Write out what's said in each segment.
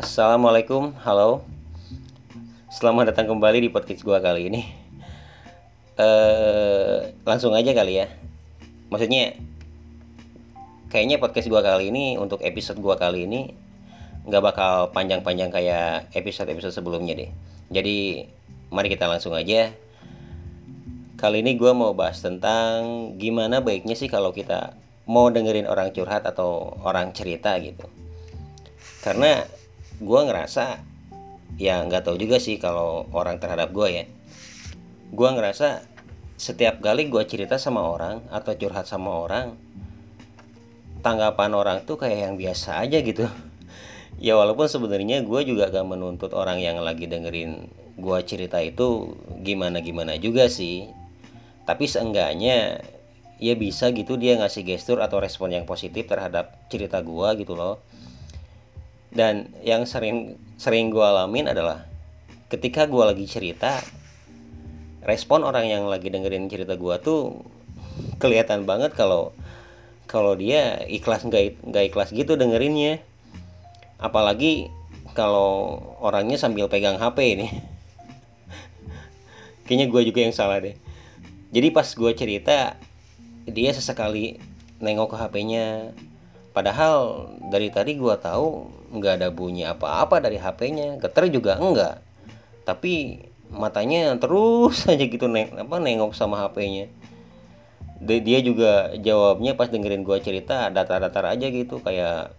Assalamualaikum, halo. Selamat datang kembali di podcast gua kali ini. Eh, langsung aja kali ya. Maksudnya, kayaknya podcast gua kali ini untuk episode gua kali ini nggak bakal panjang-panjang kayak episode-episode sebelumnya deh. Jadi, mari kita langsung aja. Kali ini gua mau bahas tentang gimana baiknya sih kalau kita mau dengerin orang curhat atau orang cerita gitu. Karena gue ngerasa ya nggak tahu juga sih kalau orang terhadap gue ya. Gue ngerasa setiap kali gue cerita sama orang atau curhat sama orang tanggapan orang tuh kayak yang biasa aja gitu. Ya walaupun sebenarnya gue juga gak menuntut orang yang lagi dengerin gue cerita itu gimana gimana juga sih. Tapi seenggaknya ya bisa gitu dia ngasih gestur atau respon yang positif terhadap cerita gue gitu loh dan yang sering sering gue alamin adalah ketika gue lagi cerita respon orang yang lagi dengerin cerita gue tuh kelihatan banget kalau kalau dia ikhlas nggak nggak ikhlas gitu dengerinnya. Apalagi kalau orangnya sambil pegang HP ini. Kayaknya gue juga yang salah deh. Jadi pas gue cerita dia sesekali nengok ke HP-nya padahal dari tadi gue tahu nggak ada bunyi apa-apa dari HP-nya getar juga enggak. Tapi matanya terus aja gitu neng apa nengok sama HP-nya dia juga jawabnya pas dengerin gua cerita datar-datar aja gitu kayak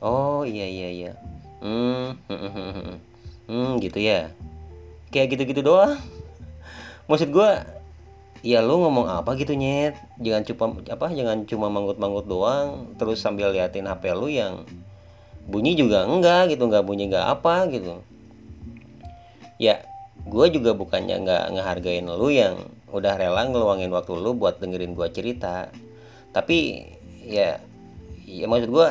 oh iya iya iya. Hmm, hmm, hmm, hmm gitu ya. Kayak gitu-gitu doang. Maksud gua ya lu ngomong apa gitu nyet? Jangan cuma apa jangan cuma manggut-manggut doang terus sambil liatin HP lu yang bunyi juga enggak gitu enggak bunyi enggak apa gitu. Ya gue juga bukannya enggak ngehargain lu yang udah rela ngeluangin waktu lu buat dengerin gue cerita. Tapi ya ya maksud gue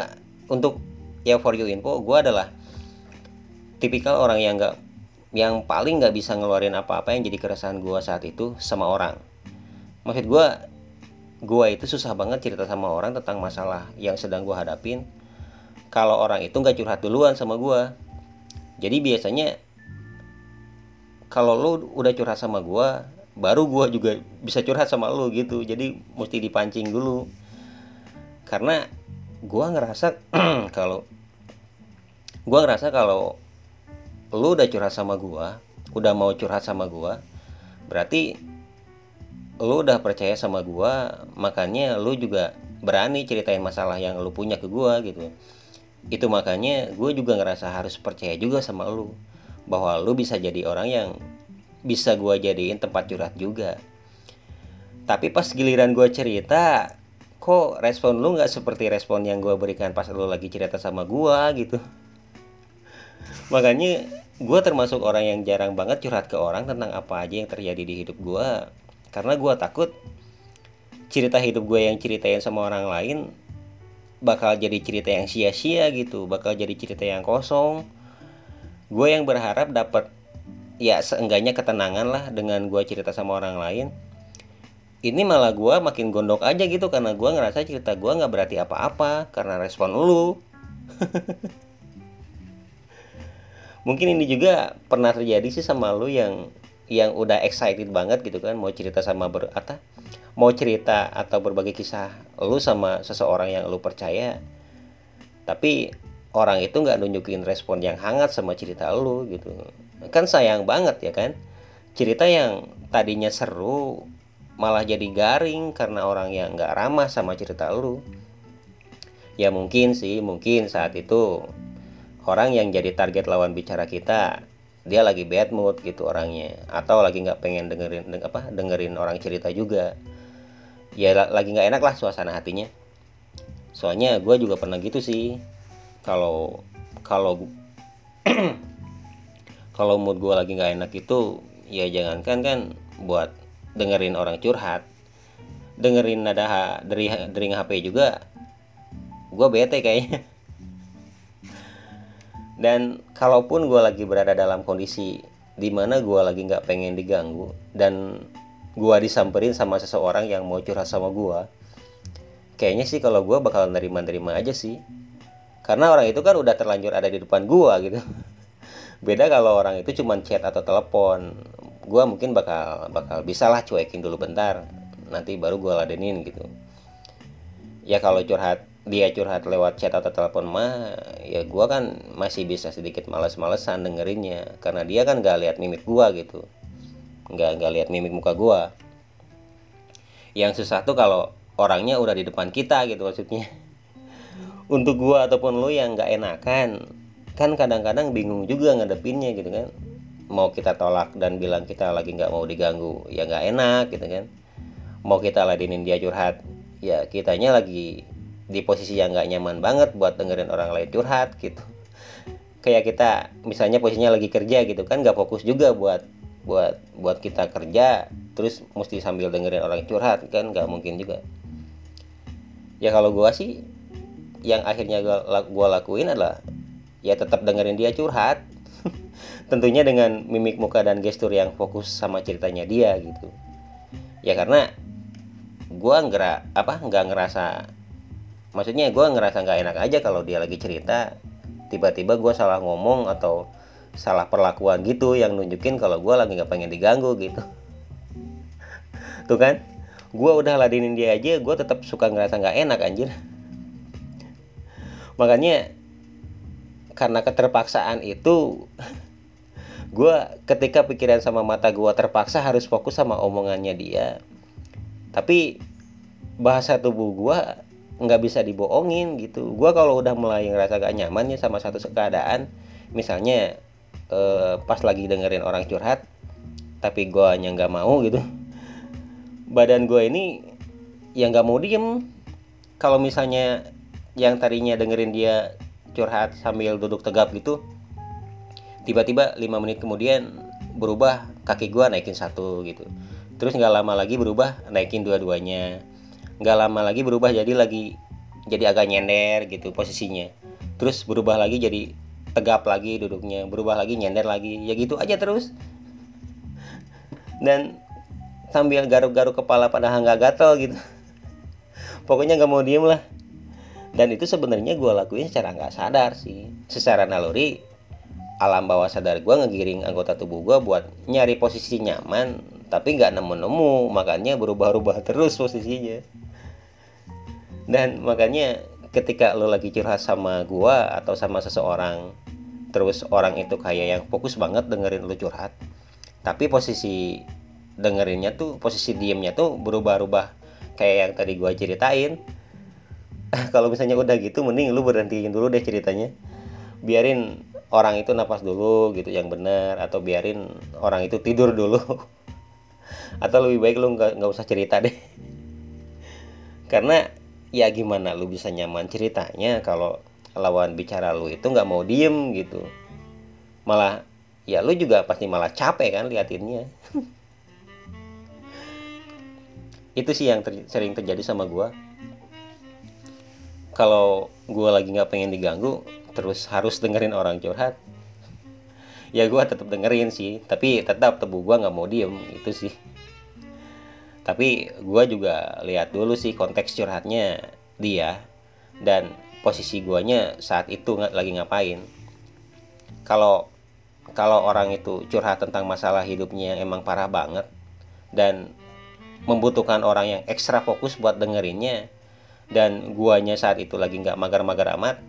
untuk ya for you info gue adalah tipikal orang yang enggak yang paling nggak bisa ngeluarin apa-apa yang jadi keresahan gue saat itu sama orang. Maksud gue gue itu susah banget cerita sama orang tentang masalah yang sedang gue hadapin kalau orang itu nggak curhat duluan sama gue jadi biasanya kalau lu udah curhat sama gue baru gue juga bisa curhat sama lu gitu. Jadi mesti dipancing dulu. Karena gue ngerasa kalau gue ngerasa kalau lu udah curhat sama gue udah mau curhat sama gue berarti lu udah percaya sama gue makanya lu juga berani ceritain masalah yang lu punya ke gue gitu itu makanya gue juga ngerasa harus percaya juga sama lu bahwa lu bisa jadi orang yang bisa gue jadiin tempat curhat juga. Tapi pas giliran gue cerita kok respon lu nggak seperti respon yang gue berikan pas lu lagi cerita sama gue gitu? Makanya gue termasuk orang yang jarang banget curhat ke orang tentang apa aja yang terjadi di hidup gue karena gue takut cerita hidup gue yang ceritain sama orang lain bakal jadi cerita yang sia-sia gitu bakal jadi cerita yang kosong. Gue yang berharap dapat ya seenggaknya ketenangan lah dengan gue cerita sama orang lain. Ini malah gue makin gondok aja gitu karena gue ngerasa cerita gue nggak berarti apa-apa karena respon lu. Mungkin ini juga pernah terjadi sih sama lu yang yang udah excited banget gitu kan mau cerita sama ber mau cerita atau berbagi kisah lu sama seseorang yang lu percaya tapi orang itu nggak nunjukin respon yang hangat sama cerita lu gitu. Kan sayang banget ya kan? Cerita yang tadinya seru malah jadi garing karena orang yang nggak ramah sama cerita lu. Ya mungkin sih mungkin saat itu orang yang jadi target lawan bicara kita dia lagi bad mood gitu orangnya atau lagi nggak pengen dengerin deng, apa dengerin orang cerita juga ya lagi nggak enak lah suasana hatinya. Soalnya gue juga pernah gitu sih. Kalau kalau kalau mood gue lagi nggak enak itu ya jangankan kan buat dengerin orang curhat dengerin nada dari dari HP juga gue bete kayaknya. Dan kalaupun gue lagi berada dalam kondisi di mana gue lagi nggak pengen diganggu dan gue disamperin sama seseorang yang mau curhat sama gue kayaknya sih kalau gue bakal nerima-nerima aja sih. Karena orang itu kan udah terlanjur ada di depan gua gitu. Beda kalau orang itu cuma chat atau telepon. Gua mungkin bakal bakal bisa lah cuekin dulu bentar nanti baru gua ladenin gitu. Ya kalau curhat dia curhat lewat chat atau telepon mah ya gua kan masih bisa sedikit males-malesan dengerinnya karena dia kan gak lihat mimik gua gitu nggak nggak lihat mimik muka gua. Yang susah tuh kalau orangnya udah di depan kita gitu maksudnya. Untuk gua ataupun lu yang nggak enakan kan kadang-kadang bingung juga ngadepinnya gitu kan. Mau kita tolak dan bilang kita lagi nggak mau diganggu ya nggak enak gitu kan. Mau kita ladenin dia curhat ya kitanya lagi di posisi yang nggak nyaman banget buat dengerin orang lain curhat gitu. Kayak kita misalnya posisinya lagi kerja gitu kan nggak fokus juga buat buat buat kita kerja terus mesti sambil dengerin orang curhat kan? Nggak mungkin juga. Ya kalau gua sih yang akhirnya gua, gua lakuin adalah ya tetap dengerin dia curhat. Tentunya dengan mimik muka dan gestur yang fokus sama ceritanya dia gitu. Ya karena gua nggak apa nggak ngerasa maksudnya gue ngerasa nggak enak aja kalau dia lagi cerita tiba-tiba gue salah ngomong atau salah perlakuan gitu yang nunjukin kalau gue lagi nggak pengen diganggu gitu. Tuh kan? Gue udah ladenin dia aja gue tetap suka ngerasa nggak enak anjir. Makanya karena keterpaksaan itu gue ketika pikiran sama mata gue terpaksa harus fokus sama omongannya dia. Tapi bahasa tubuh gue nggak bisa dibohongin gitu. Gue kalau udah mulai ngerasa gak nyaman ya sama satu keadaan misalnya eh, pas lagi dengerin orang curhat tapi gue hanya nggak mau gitu. Badan gue ini yang nggak mau diem. Kalau misalnya yang tadinya dengerin dia curhat sambil duduk tegap gitu tiba-tiba lima menit kemudian berubah kaki gue naikin satu gitu. Terus nggak lama lagi berubah naikin dua-duanya. Nggak lama lagi berubah jadi lagi jadi agak nyender gitu posisinya. Terus berubah lagi jadi tegap lagi duduknya berubah lagi nyender lagi. Ya gitu aja terus. Dan sambil garuk-garuk kepala padahal nggak gatel gitu. Pokoknya nggak mau diem lah. Dan itu sebenarnya gue lakuin secara nggak sadar sih. Secara naluri alam bawah sadar gue ngegiring anggota tubuh gue buat nyari posisi nyaman tapi nggak nemu-nemu. Makanya berubah-ubah terus posisinya. Dan makanya ketika lo lagi curhat sama gua atau sama seseorang terus orang itu kayak yang fokus banget dengerin lo curhat. Tapi posisi dengerinnya tuh posisi diemnya tuh berubah-ubah. Kayak yang tadi gua ceritain. Kalau misalnya udah gitu mending lu berhentiin dulu deh ceritanya. Biarin orang itu napas dulu gitu yang benar atau biarin orang itu tidur dulu. Atau lebih baik lu nggak nggak usah cerita deh. Karena ya gimana lu bisa nyaman ceritanya kalau lawan bicara lu itu nggak mau diem gitu. Malah ya lu juga pasti malah capek kan liatinnya. Itu sih yang ter sering terjadi sama gue kalau gue lagi nggak pengen diganggu terus harus dengerin orang curhat. Ya gue tetap dengerin sih tapi tetap tubuh gue nggak mau diem itu sih. Tapi gue juga lihat dulu sih konteks curhatnya dia. Dan posisi guanya saat itu nggak lagi ngapain. Kalau kalau orang itu curhat tentang masalah hidupnya yang emang parah banget dan membutuhkan orang yang ekstra fokus buat dengerinnya dan guanya saat itu lagi nggak magar-magar amat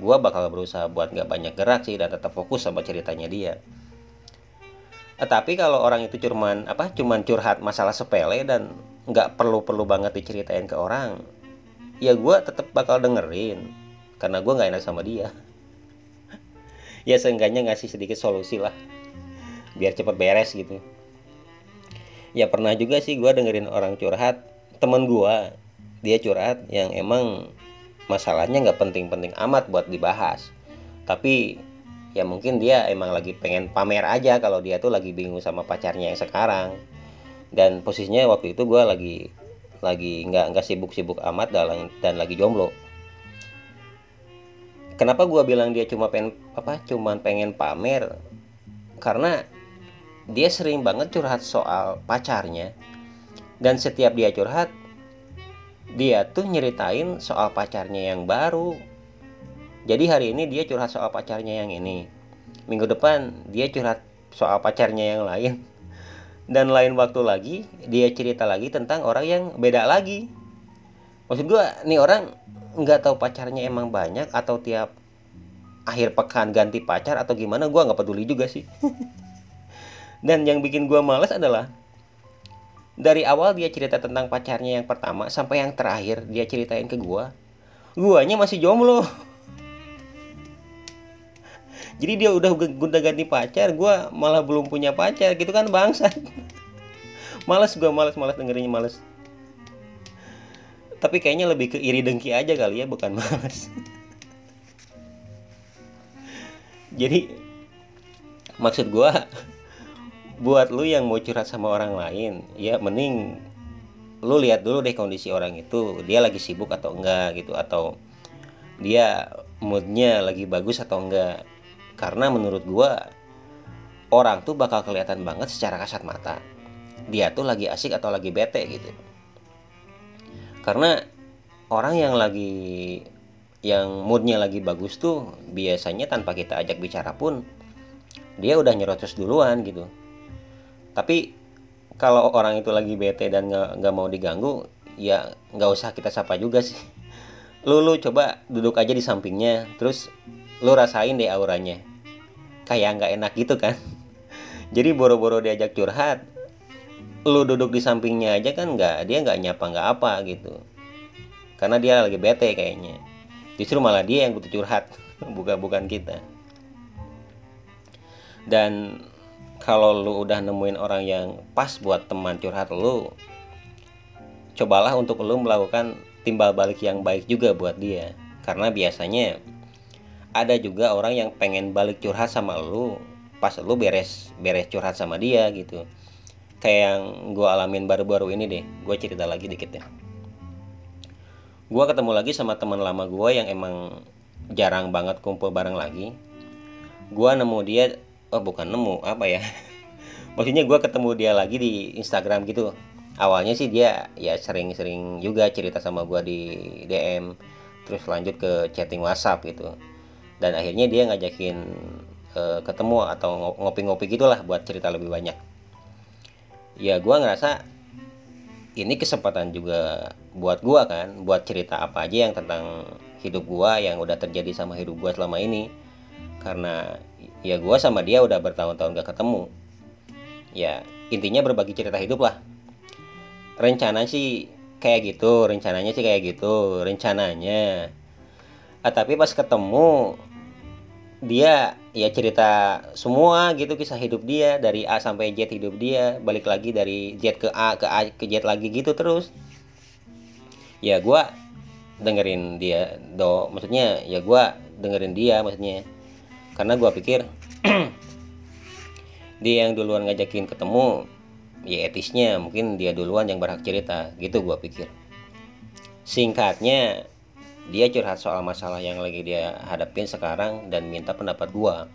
gua bakal berusaha buat nggak banyak gerak sih dan tetap fokus sama ceritanya dia. Eh, tapi kalau orang itu cuman apa cuman curhat masalah sepele dan nggak perlu perlu banget diceritain ke orang ya gue tetap bakal dengerin. Karena gue nggak enak sama dia. Ya seenggaknya ngasih sedikit solusi lah. Biar cepet beres gitu. Ya pernah juga sih gue dengerin orang curhat. Temen gue dia curhat yang emang masalahnya nggak penting-penting amat buat dibahas. Tapi ya mungkin dia emang lagi pengen pamer aja kalau dia tuh lagi bingung sama pacarnya yang sekarang. Dan posisinya waktu itu gue lagi lagi nggak nggak sibuk-sibuk amat dalam dan lagi jomblo. Kenapa gue bilang dia cuma pengen apa cuman pengen pamer? Karena dia sering banget curhat soal pacarnya. Dan setiap dia curhat dia tuh nyeritain soal pacarnya yang baru. Jadi hari ini dia curhat soal pacarnya yang ini. Minggu depan dia curhat soal pacarnya yang lain dan lain waktu lagi dia cerita lagi tentang orang yang beda lagi. Maksud gue nih orang nggak tahu pacarnya emang banyak atau tiap akhir pekan ganti pacar atau gimana gue nggak peduli juga sih. Dan yang bikin gue males adalah dari awal dia cerita tentang pacarnya yang pertama sampai yang terakhir dia ceritain ke gue guanya masih jomblo jadi dia udah udah ganti pacar gue malah belum punya pacar gitu kan bangsa males gue males males dengerinnya males. Tapi kayaknya lebih ke iri dengki aja kali ya bukan males. Jadi maksud gue buat lu yang mau curhat sama orang lain ya mending lu lihat dulu deh kondisi orang itu dia lagi sibuk atau enggak gitu atau dia moodnya lagi bagus atau enggak karena menurut gua orang tuh bakal kelihatan banget secara kasat mata. Dia tuh lagi asik atau lagi bete gitu. Karena orang yang lagi yang moodnya lagi bagus tuh biasanya tanpa kita ajak bicara pun dia udah nyerocos duluan gitu. Tapi kalau orang itu lagi bete dan nggak mau diganggu ya nggak usah kita sapa juga sih. Lu lu coba duduk aja di sampingnya terus lu rasain deh auranya kayak nggak enak gitu kan. Jadi boro-boro diajak curhat lu duduk di sampingnya aja kan nggak dia nggak nyapa nggak apa gitu. Karena dia lagi bete kayaknya. Justru malah dia yang butuh curhat bukan bukan kita. Dan kalau lu udah nemuin orang yang pas buat teman curhat lu cobalah untuk lu melakukan timbal balik yang baik juga buat dia. Karena biasanya ada juga orang yang pengen balik curhat sama lu pas lu beres beres curhat sama dia gitu. Kayak yang gue alamin baru-baru ini deh gue cerita lagi dikit ya gue ketemu lagi sama teman lama gue yang emang jarang banget kumpul bareng lagi. Gue nemu dia oh bukan nemu apa ya? Maksudnya gue ketemu dia lagi di Instagram gitu. Awalnya sih dia ya sering-sering juga cerita sama gue di DM terus lanjut ke chatting WhatsApp gitu dan akhirnya dia ngajakin uh, ketemu atau ngopi-ngopi gitulah buat cerita lebih banyak. Ya gue ngerasa ini kesempatan juga buat gue kan buat cerita apa aja yang tentang hidup gue yang udah terjadi sama hidup gue selama ini. Karena ya gue sama dia udah bertahun-tahun gak ketemu. Ya intinya berbagi cerita hidup lah. Rencana sih kayak gitu rencananya sih kayak gitu rencananya. Ah, tapi pas ketemu dia ya cerita semua gitu kisah hidup dia dari A sampai Z hidup dia balik lagi dari Z ke A ke A ke Z lagi gitu terus. Ya gue dengerin dia do. Maksudnya ya gue dengerin dia maksudnya. Karena gue pikir dia yang duluan ngajakin ketemu ya etisnya mungkin dia duluan yang berhak cerita. Gitu gue pikir. Singkatnya dia curhat soal masalah yang lagi dia hadapin sekarang dan minta pendapat gua.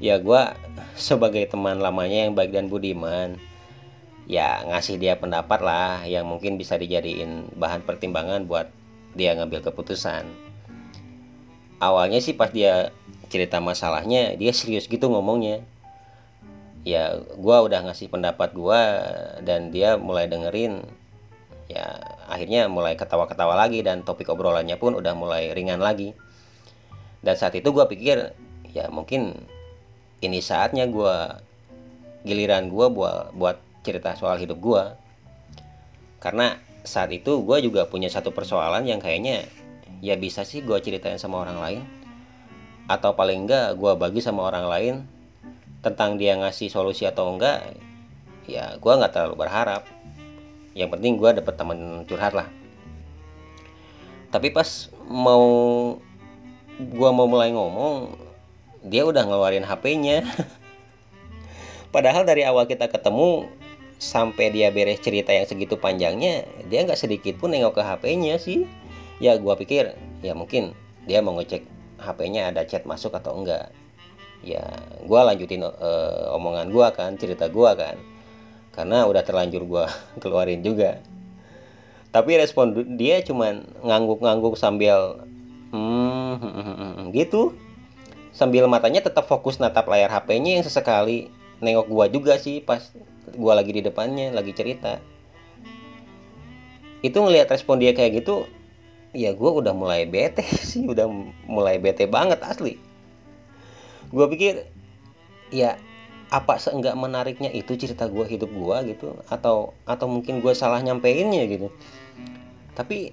Ya gua sebagai teman lamanya yang baik dan budiman ya ngasih dia pendapat lah yang mungkin bisa dijadiin bahan pertimbangan buat dia ngambil keputusan. Awalnya sih pas dia cerita masalahnya dia serius gitu ngomongnya. Ya gua udah ngasih pendapat gua dan dia mulai dengerin ya akhirnya mulai ketawa-ketawa lagi dan topik obrolannya pun udah mulai ringan lagi. Dan saat itu gue pikir ya mungkin ini saatnya gue giliran gue buat buat cerita soal hidup gue karena saat itu gue juga punya satu persoalan yang kayaknya ya bisa sih gue ceritain sama orang lain. Atau paling enggak gue bagi sama orang lain tentang dia ngasih solusi atau enggak ya gue nggak terlalu berharap yang penting gue dapet teman curhat lah. Tapi pas mau gue mau mulai ngomong dia udah ngeluarin HP-nya padahal dari awal kita ketemu sampai dia beres cerita yang segitu panjangnya dia nggak sedikit pun nengok ke HP-nya sih. Ya gue pikir ya mungkin dia mau ngecek HP-nya ada chat masuk atau enggak. Ya gue lanjutin uh, omongan gue kan cerita gue kan karena udah terlanjur gue keluarin juga. Tapi respon dia cuman ngangguk-ngangguk sambil hmm, gitu. Sambil matanya tetap fokus natap layar HP-nya yang sesekali. Nengok gua juga sih pas gua lagi di depannya lagi cerita. Itu ngelihat respon dia kayak gitu ya gua udah mulai bete sih udah mulai bete banget asli. Gua pikir ya apa seenggak menariknya itu cerita gua hidup gua gitu atau atau mungkin gua salah nyampeinnya gitu. Tapi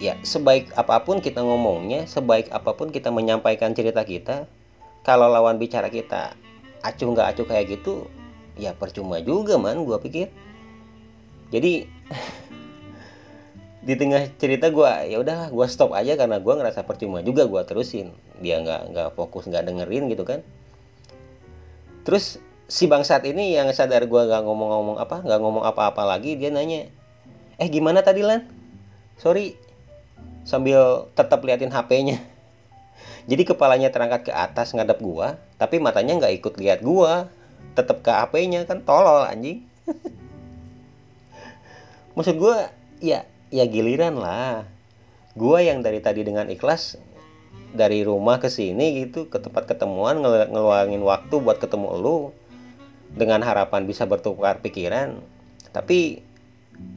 ya sebaik apa pun kita ngomongnya sebaik apa pun kita menyampaikan cerita kita kalau lawan bicara kita acuh nggak acuh kayak gitu ya percuma juga man gue pikir. Jadi di tengah cerita gue ya udahlah gue stop aja karena gue ngerasa percuma juga gue terusin. Dia nggak nggak fokus nggak dengerin gitu kan terus si bangsat ini yang sadar gue nggak ngomong-ngomong apa nggak ngomong apa-apa lagi dia nanya eh gimana tadi lan sorry sambil tetap liatin HP-nya. Jadi kepalanya terangkat ke atas ngadap gua, tapi matanya nggak ikut lihat gua, tetap ke HP-nya kan tolol anjing. Maksud gua ya ya giliran lah. Gua yang dari tadi dengan ikhlas dari rumah ke sini gitu ke tempat ketemuan ngel ngeluangin waktu buat ketemu lu dengan harapan bisa bertukar pikiran. Tapi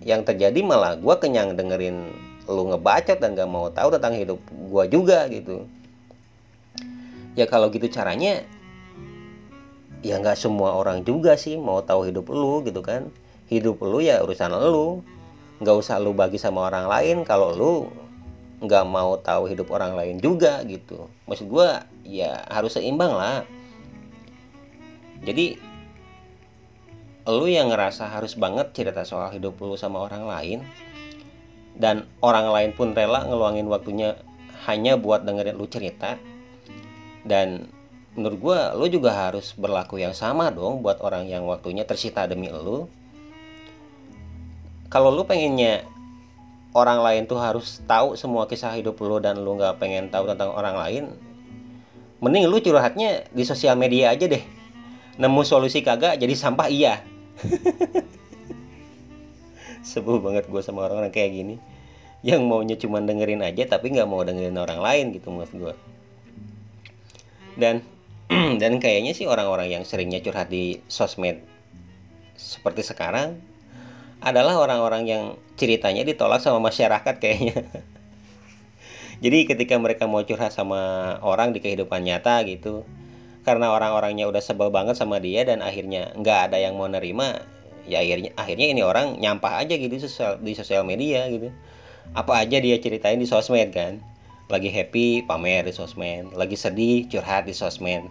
yang terjadi malah gua kenyang dengerin lu ngebacot dan gak mau tahu tentang hidup gua juga gitu. Ya kalau gitu caranya ya nggak semua orang juga sih mau tahu hidup lu gitu kan. Hidup lu ya urusan lu. Nggak usah lu bagi sama orang lain. Kalau lu nggak mau tahu hidup orang lain juga gitu. Maksud gua ya harus seimbang lah. Jadi lu yang ngerasa harus banget cerita soal hidup lu sama orang lain dan orang lain pun rela ngeluangin waktunya hanya buat dengerin lu cerita dan menurut gue lu juga harus berlaku yang sama dong buat orang yang waktunya tersita demi lu. Kalau lu pengennya orang lain tuh harus tahu semua kisah hidup lu dan lu nggak pengen tahu tentang orang lain mending lu curhatnya di sosial media aja deh. Nemu solusi kagak jadi sampah iya. Sebel banget gue sama orang-orang kayak gini. Yang maunya cuma dengerin aja tapi nggak mau dengerin orang lain gitu maksud gue dan dan kayaknya sih orang-orang yang seringnya curhat di sosmed seperti sekarang adalah orang-orang yang ceritanya ditolak sama masyarakat kayaknya. Jadi ketika mereka mau curhat sama orang di kehidupan nyata gitu karena orang-orangnya udah sebel banget sama dia dan akhirnya nggak ada yang mau nerima ya akhirnya akhirnya ini orang nyampah aja gitu di sosial media gitu. Apa aja dia ceritain di sosmed kan? Lagi happy pamer di sosmed. Lagi sedih curhat di sosmed.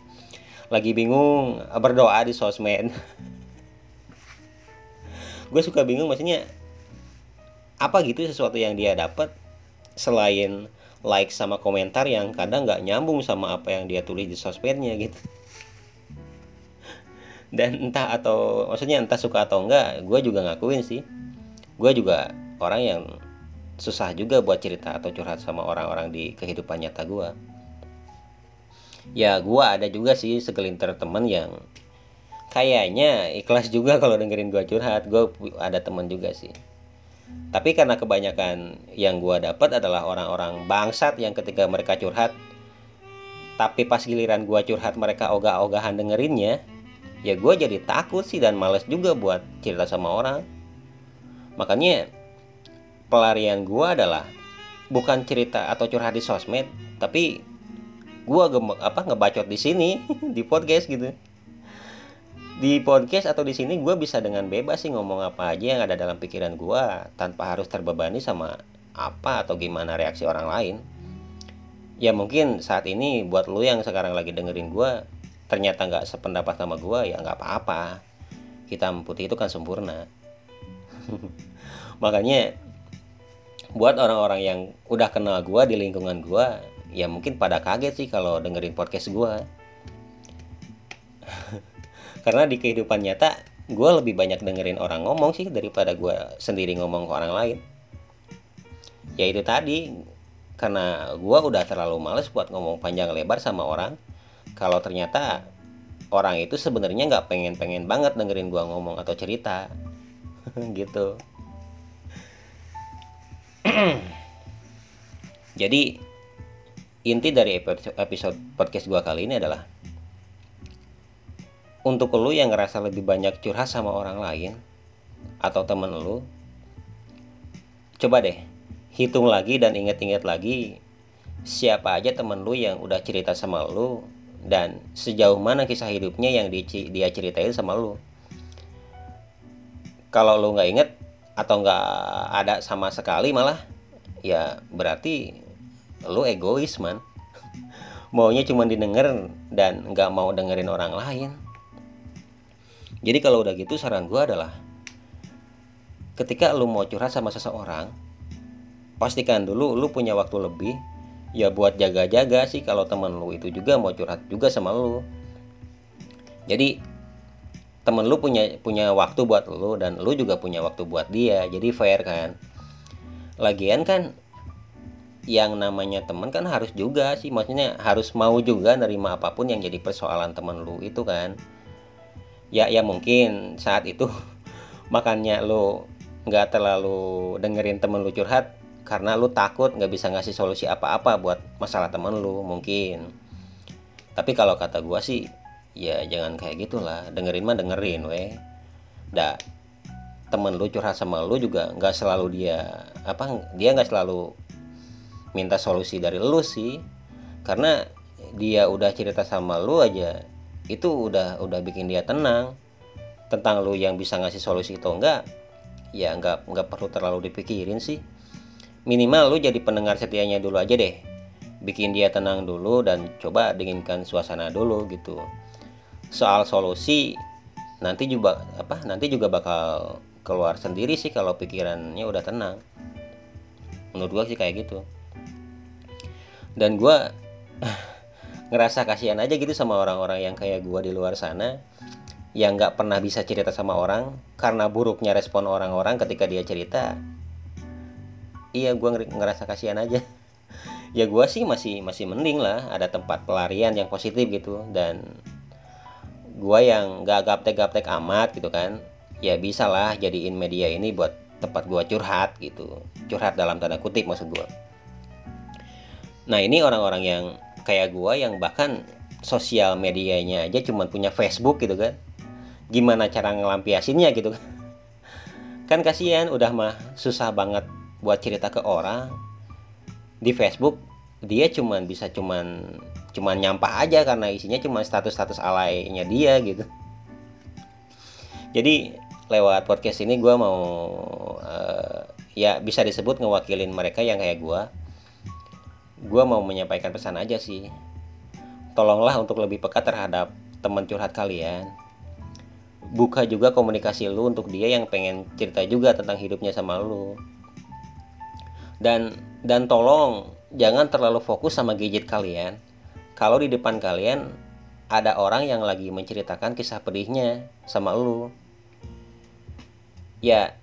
Lagi bingung berdoa di sosmed gue suka bingung maksudnya apa gitu sesuatu yang dia dapat selain like sama komentar yang kadang nggak nyambung sama apa yang dia tulis di sosmednya gitu. Dan entah atau maksudnya entah suka atau enggak gue juga ngakuin sih. Gue juga orang yang susah juga buat cerita atau curhat sama orang-orang di kehidupan nyata gue ya gue ada juga sih segelintir temen yang kayaknya ikhlas juga kalau dengerin gue curhat. Gue ada temen juga sih. Tapi karena kebanyakan yang gue dapat adalah orang-orang bangsat yang ketika mereka curhat tapi pas giliran gue curhat mereka ogah-ogahan dengerinnya ya gue jadi takut sih dan males juga buat cerita sama orang. Makanya pelarian gue adalah bukan cerita atau curhat di sosmed tapi gue apa ngebacot di sini di podcast gitu di podcast atau di sini gue bisa dengan bebas sih ngomong apa aja yang ada dalam pikiran gue tanpa harus terbebani sama apa atau gimana reaksi orang lain. Ya mungkin saat ini buat lu yang sekarang lagi dengerin gue ternyata nggak sependapat sama gue ya nggak apa-apa. Kita putih itu kan sempurna. Makanya buat orang-orang yang udah kenal gue di lingkungan gue ya mungkin pada kaget sih kalau dengerin podcast gue karena di kehidupan nyata gue lebih banyak dengerin orang ngomong sih daripada gue sendiri ngomong ke orang lain. Ya itu tadi karena gue udah terlalu males buat ngomong panjang lebar sama orang kalau ternyata orang itu sebenarnya nggak pengen-pengen banget dengerin gua ngomong atau cerita. Gitu. Jadi inti dari episode podcast gua kali ini adalah untuk lu yang ngerasa lebih banyak curhat sama orang lain atau temen lu coba deh hitung lagi dan inget-inget lagi siapa aja temen lu yang udah cerita sama lu dan sejauh mana kisah hidupnya yang dia ceritain sama lu. Kalau lu nggak inget atau nggak ada sama sekali malah ya berarti lu egois man. Maunya cuma didengar dan nggak mau dengerin orang lain jadi kalau udah gitu saran gue adalah ketika lu mau curhat sama seseorang pastikan dulu lu punya waktu lebih ya buat jaga-jaga sih kalau temen lu itu juga mau curhat juga sama lu. Jadi temen lu punya punya waktu buat lu dan lu juga punya waktu buat dia jadi fair kan? Lagian kan yang namanya temen kan harus juga sih maksudnya harus mau juga nerima apa pun yang jadi persoalan temen lu itu kan ya ya mungkin saat itu makannya lo nggak terlalu dengerin temen lu curhat karena lu takut nggak bisa ngasih solusi apa-apa buat masalah temen lu mungkin. Tapi kalau kata gua sih ya jangan kayak gitulah. Dengerin mah dengerin weh. Dah temen lu curhat sama lu juga nggak selalu dia apa dia nggak selalu minta solusi dari lu sih. Karena dia udah cerita sama lu aja itu udah udah bikin dia tenang. Tentang lu yang bisa ngasih solusi atau enggak ya enggak enggak perlu terlalu dipikirin sih. Minimal lu jadi pendengar setianya dulu aja deh. Bikin dia tenang dulu dan coba dinginkan suasana dulu gitu. Soal solusi nanti juga apa nanti juga bakal keluar sendiri sih kalau pikirannya udah tenang. Menurut gua sih kayak gitu. Dan gua ngerasa kasihan aja gitu sama orang-orang yang kayak gua di luar sana yang nggak pernah bisa cerita sama orang karena buruknya respon orang-orang ketika dia cerita iya gua ngerasa kasihan aja. Ya gua sih masih masih mending lah ada tempat pelarian yang positif gitu dan gua yang nggak gaptek-gaptek amat gitu kan ya bisa lah jadiin media ini buat tempat gua curhat gitu. Curhat dalam tanda kutip maksud gua. Nah ini orang-orang yang kayak gua yang bahkan sosial medianya aja cuma punya Facebook gitu kan. Gimana cara ngelampiasinnya gitu kan. Kan kasihan udah mah susah banget buat cerita ke orang. Di Facebook dia cuman bisa cuman cuman nyampah aja karena isinya cuma status-status alainya dia gitu. Jadi lewat podcast ini gue mau uh, ya bisa disebut ngewakilin mereka yang kayak gue gue mau menyampaikan pesan aja sih. Tolonglah untuk lebih peka terhadap teman curhat kalian. Buka juga komunikasi lu untuk dia yang pengen cerita juga tentang hidupnya sama lu. Dan dan tolong jangan terlalu fokus sama gadget kalian. Kalau di depan kalian ada orang yang lagi menceritakan kisah pedihnya sama lu. Ya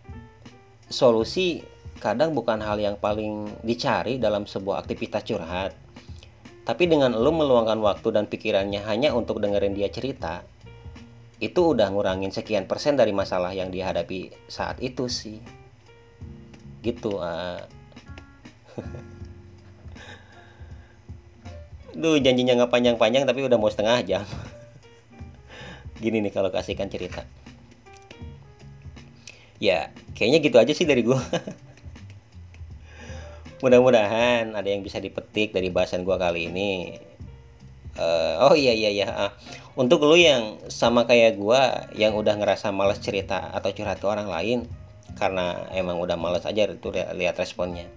solusi kadang bukan hal yang paling dicari dalam sebuah aktivitas curhat. Tapi dengan lo meluangkan waktu dan pikirannya hanya untuk dengerin dia cerita, itu udah ngurangin sekian persen dari masalah yang dihadapi saat itu sih. Gitu. Uh. Duh janjinya nggak panjang-panjang tapi udah mau setengah jam. Gini nih kalau kasihkan cerita. Ya, kayaknya gitu aja sih dari gue. mudah-mudahan ada yang bisa dipetik dari bahasan gua kali ini. Uh, oh iya iya iya uh, untuk lu yang sama kayak gua yang udah ngerasa males cerita atau curhat ke orang lain karena emang udah males aja itu lihat responnya.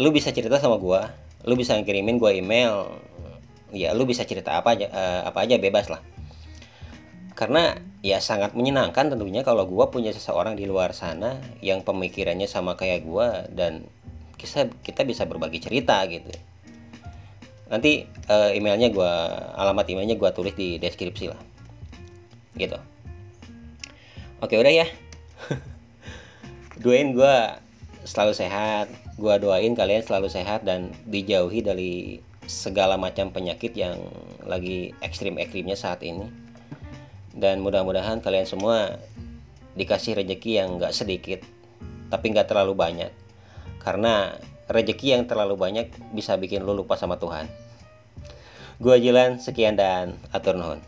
Lu bisa cerita sama gua lu bisa ngirimin gua email ya lu bisa cerita apa aja uh, apa aja bebas lah. Karena ya sangat menyenangkan tentunya kalau gua punya seseorang di luar sana yang pemikirannya sama kayak gua dan kita kita bisa berbagi cerita gitu. Nanti uh, emailnya gue alamat emailnya gue tulis di deskripsi lah. Gitu. Oke udah ya. Doain gue selalu sehat. Gue doain kalian selalu sehat dan dijauhi dari segala macam penyakit yang lagi ekstrim-ekstrimnya saat ini. Dan mudah-mudahan kalian semua dikasih rezeki yang gak sedikit tapi nggak terlalu banyak karena rejeki yang terlalu banyak bisa bikin lu lupa sama Tuhan. Gua Jilan, sekian dan atur nuhun.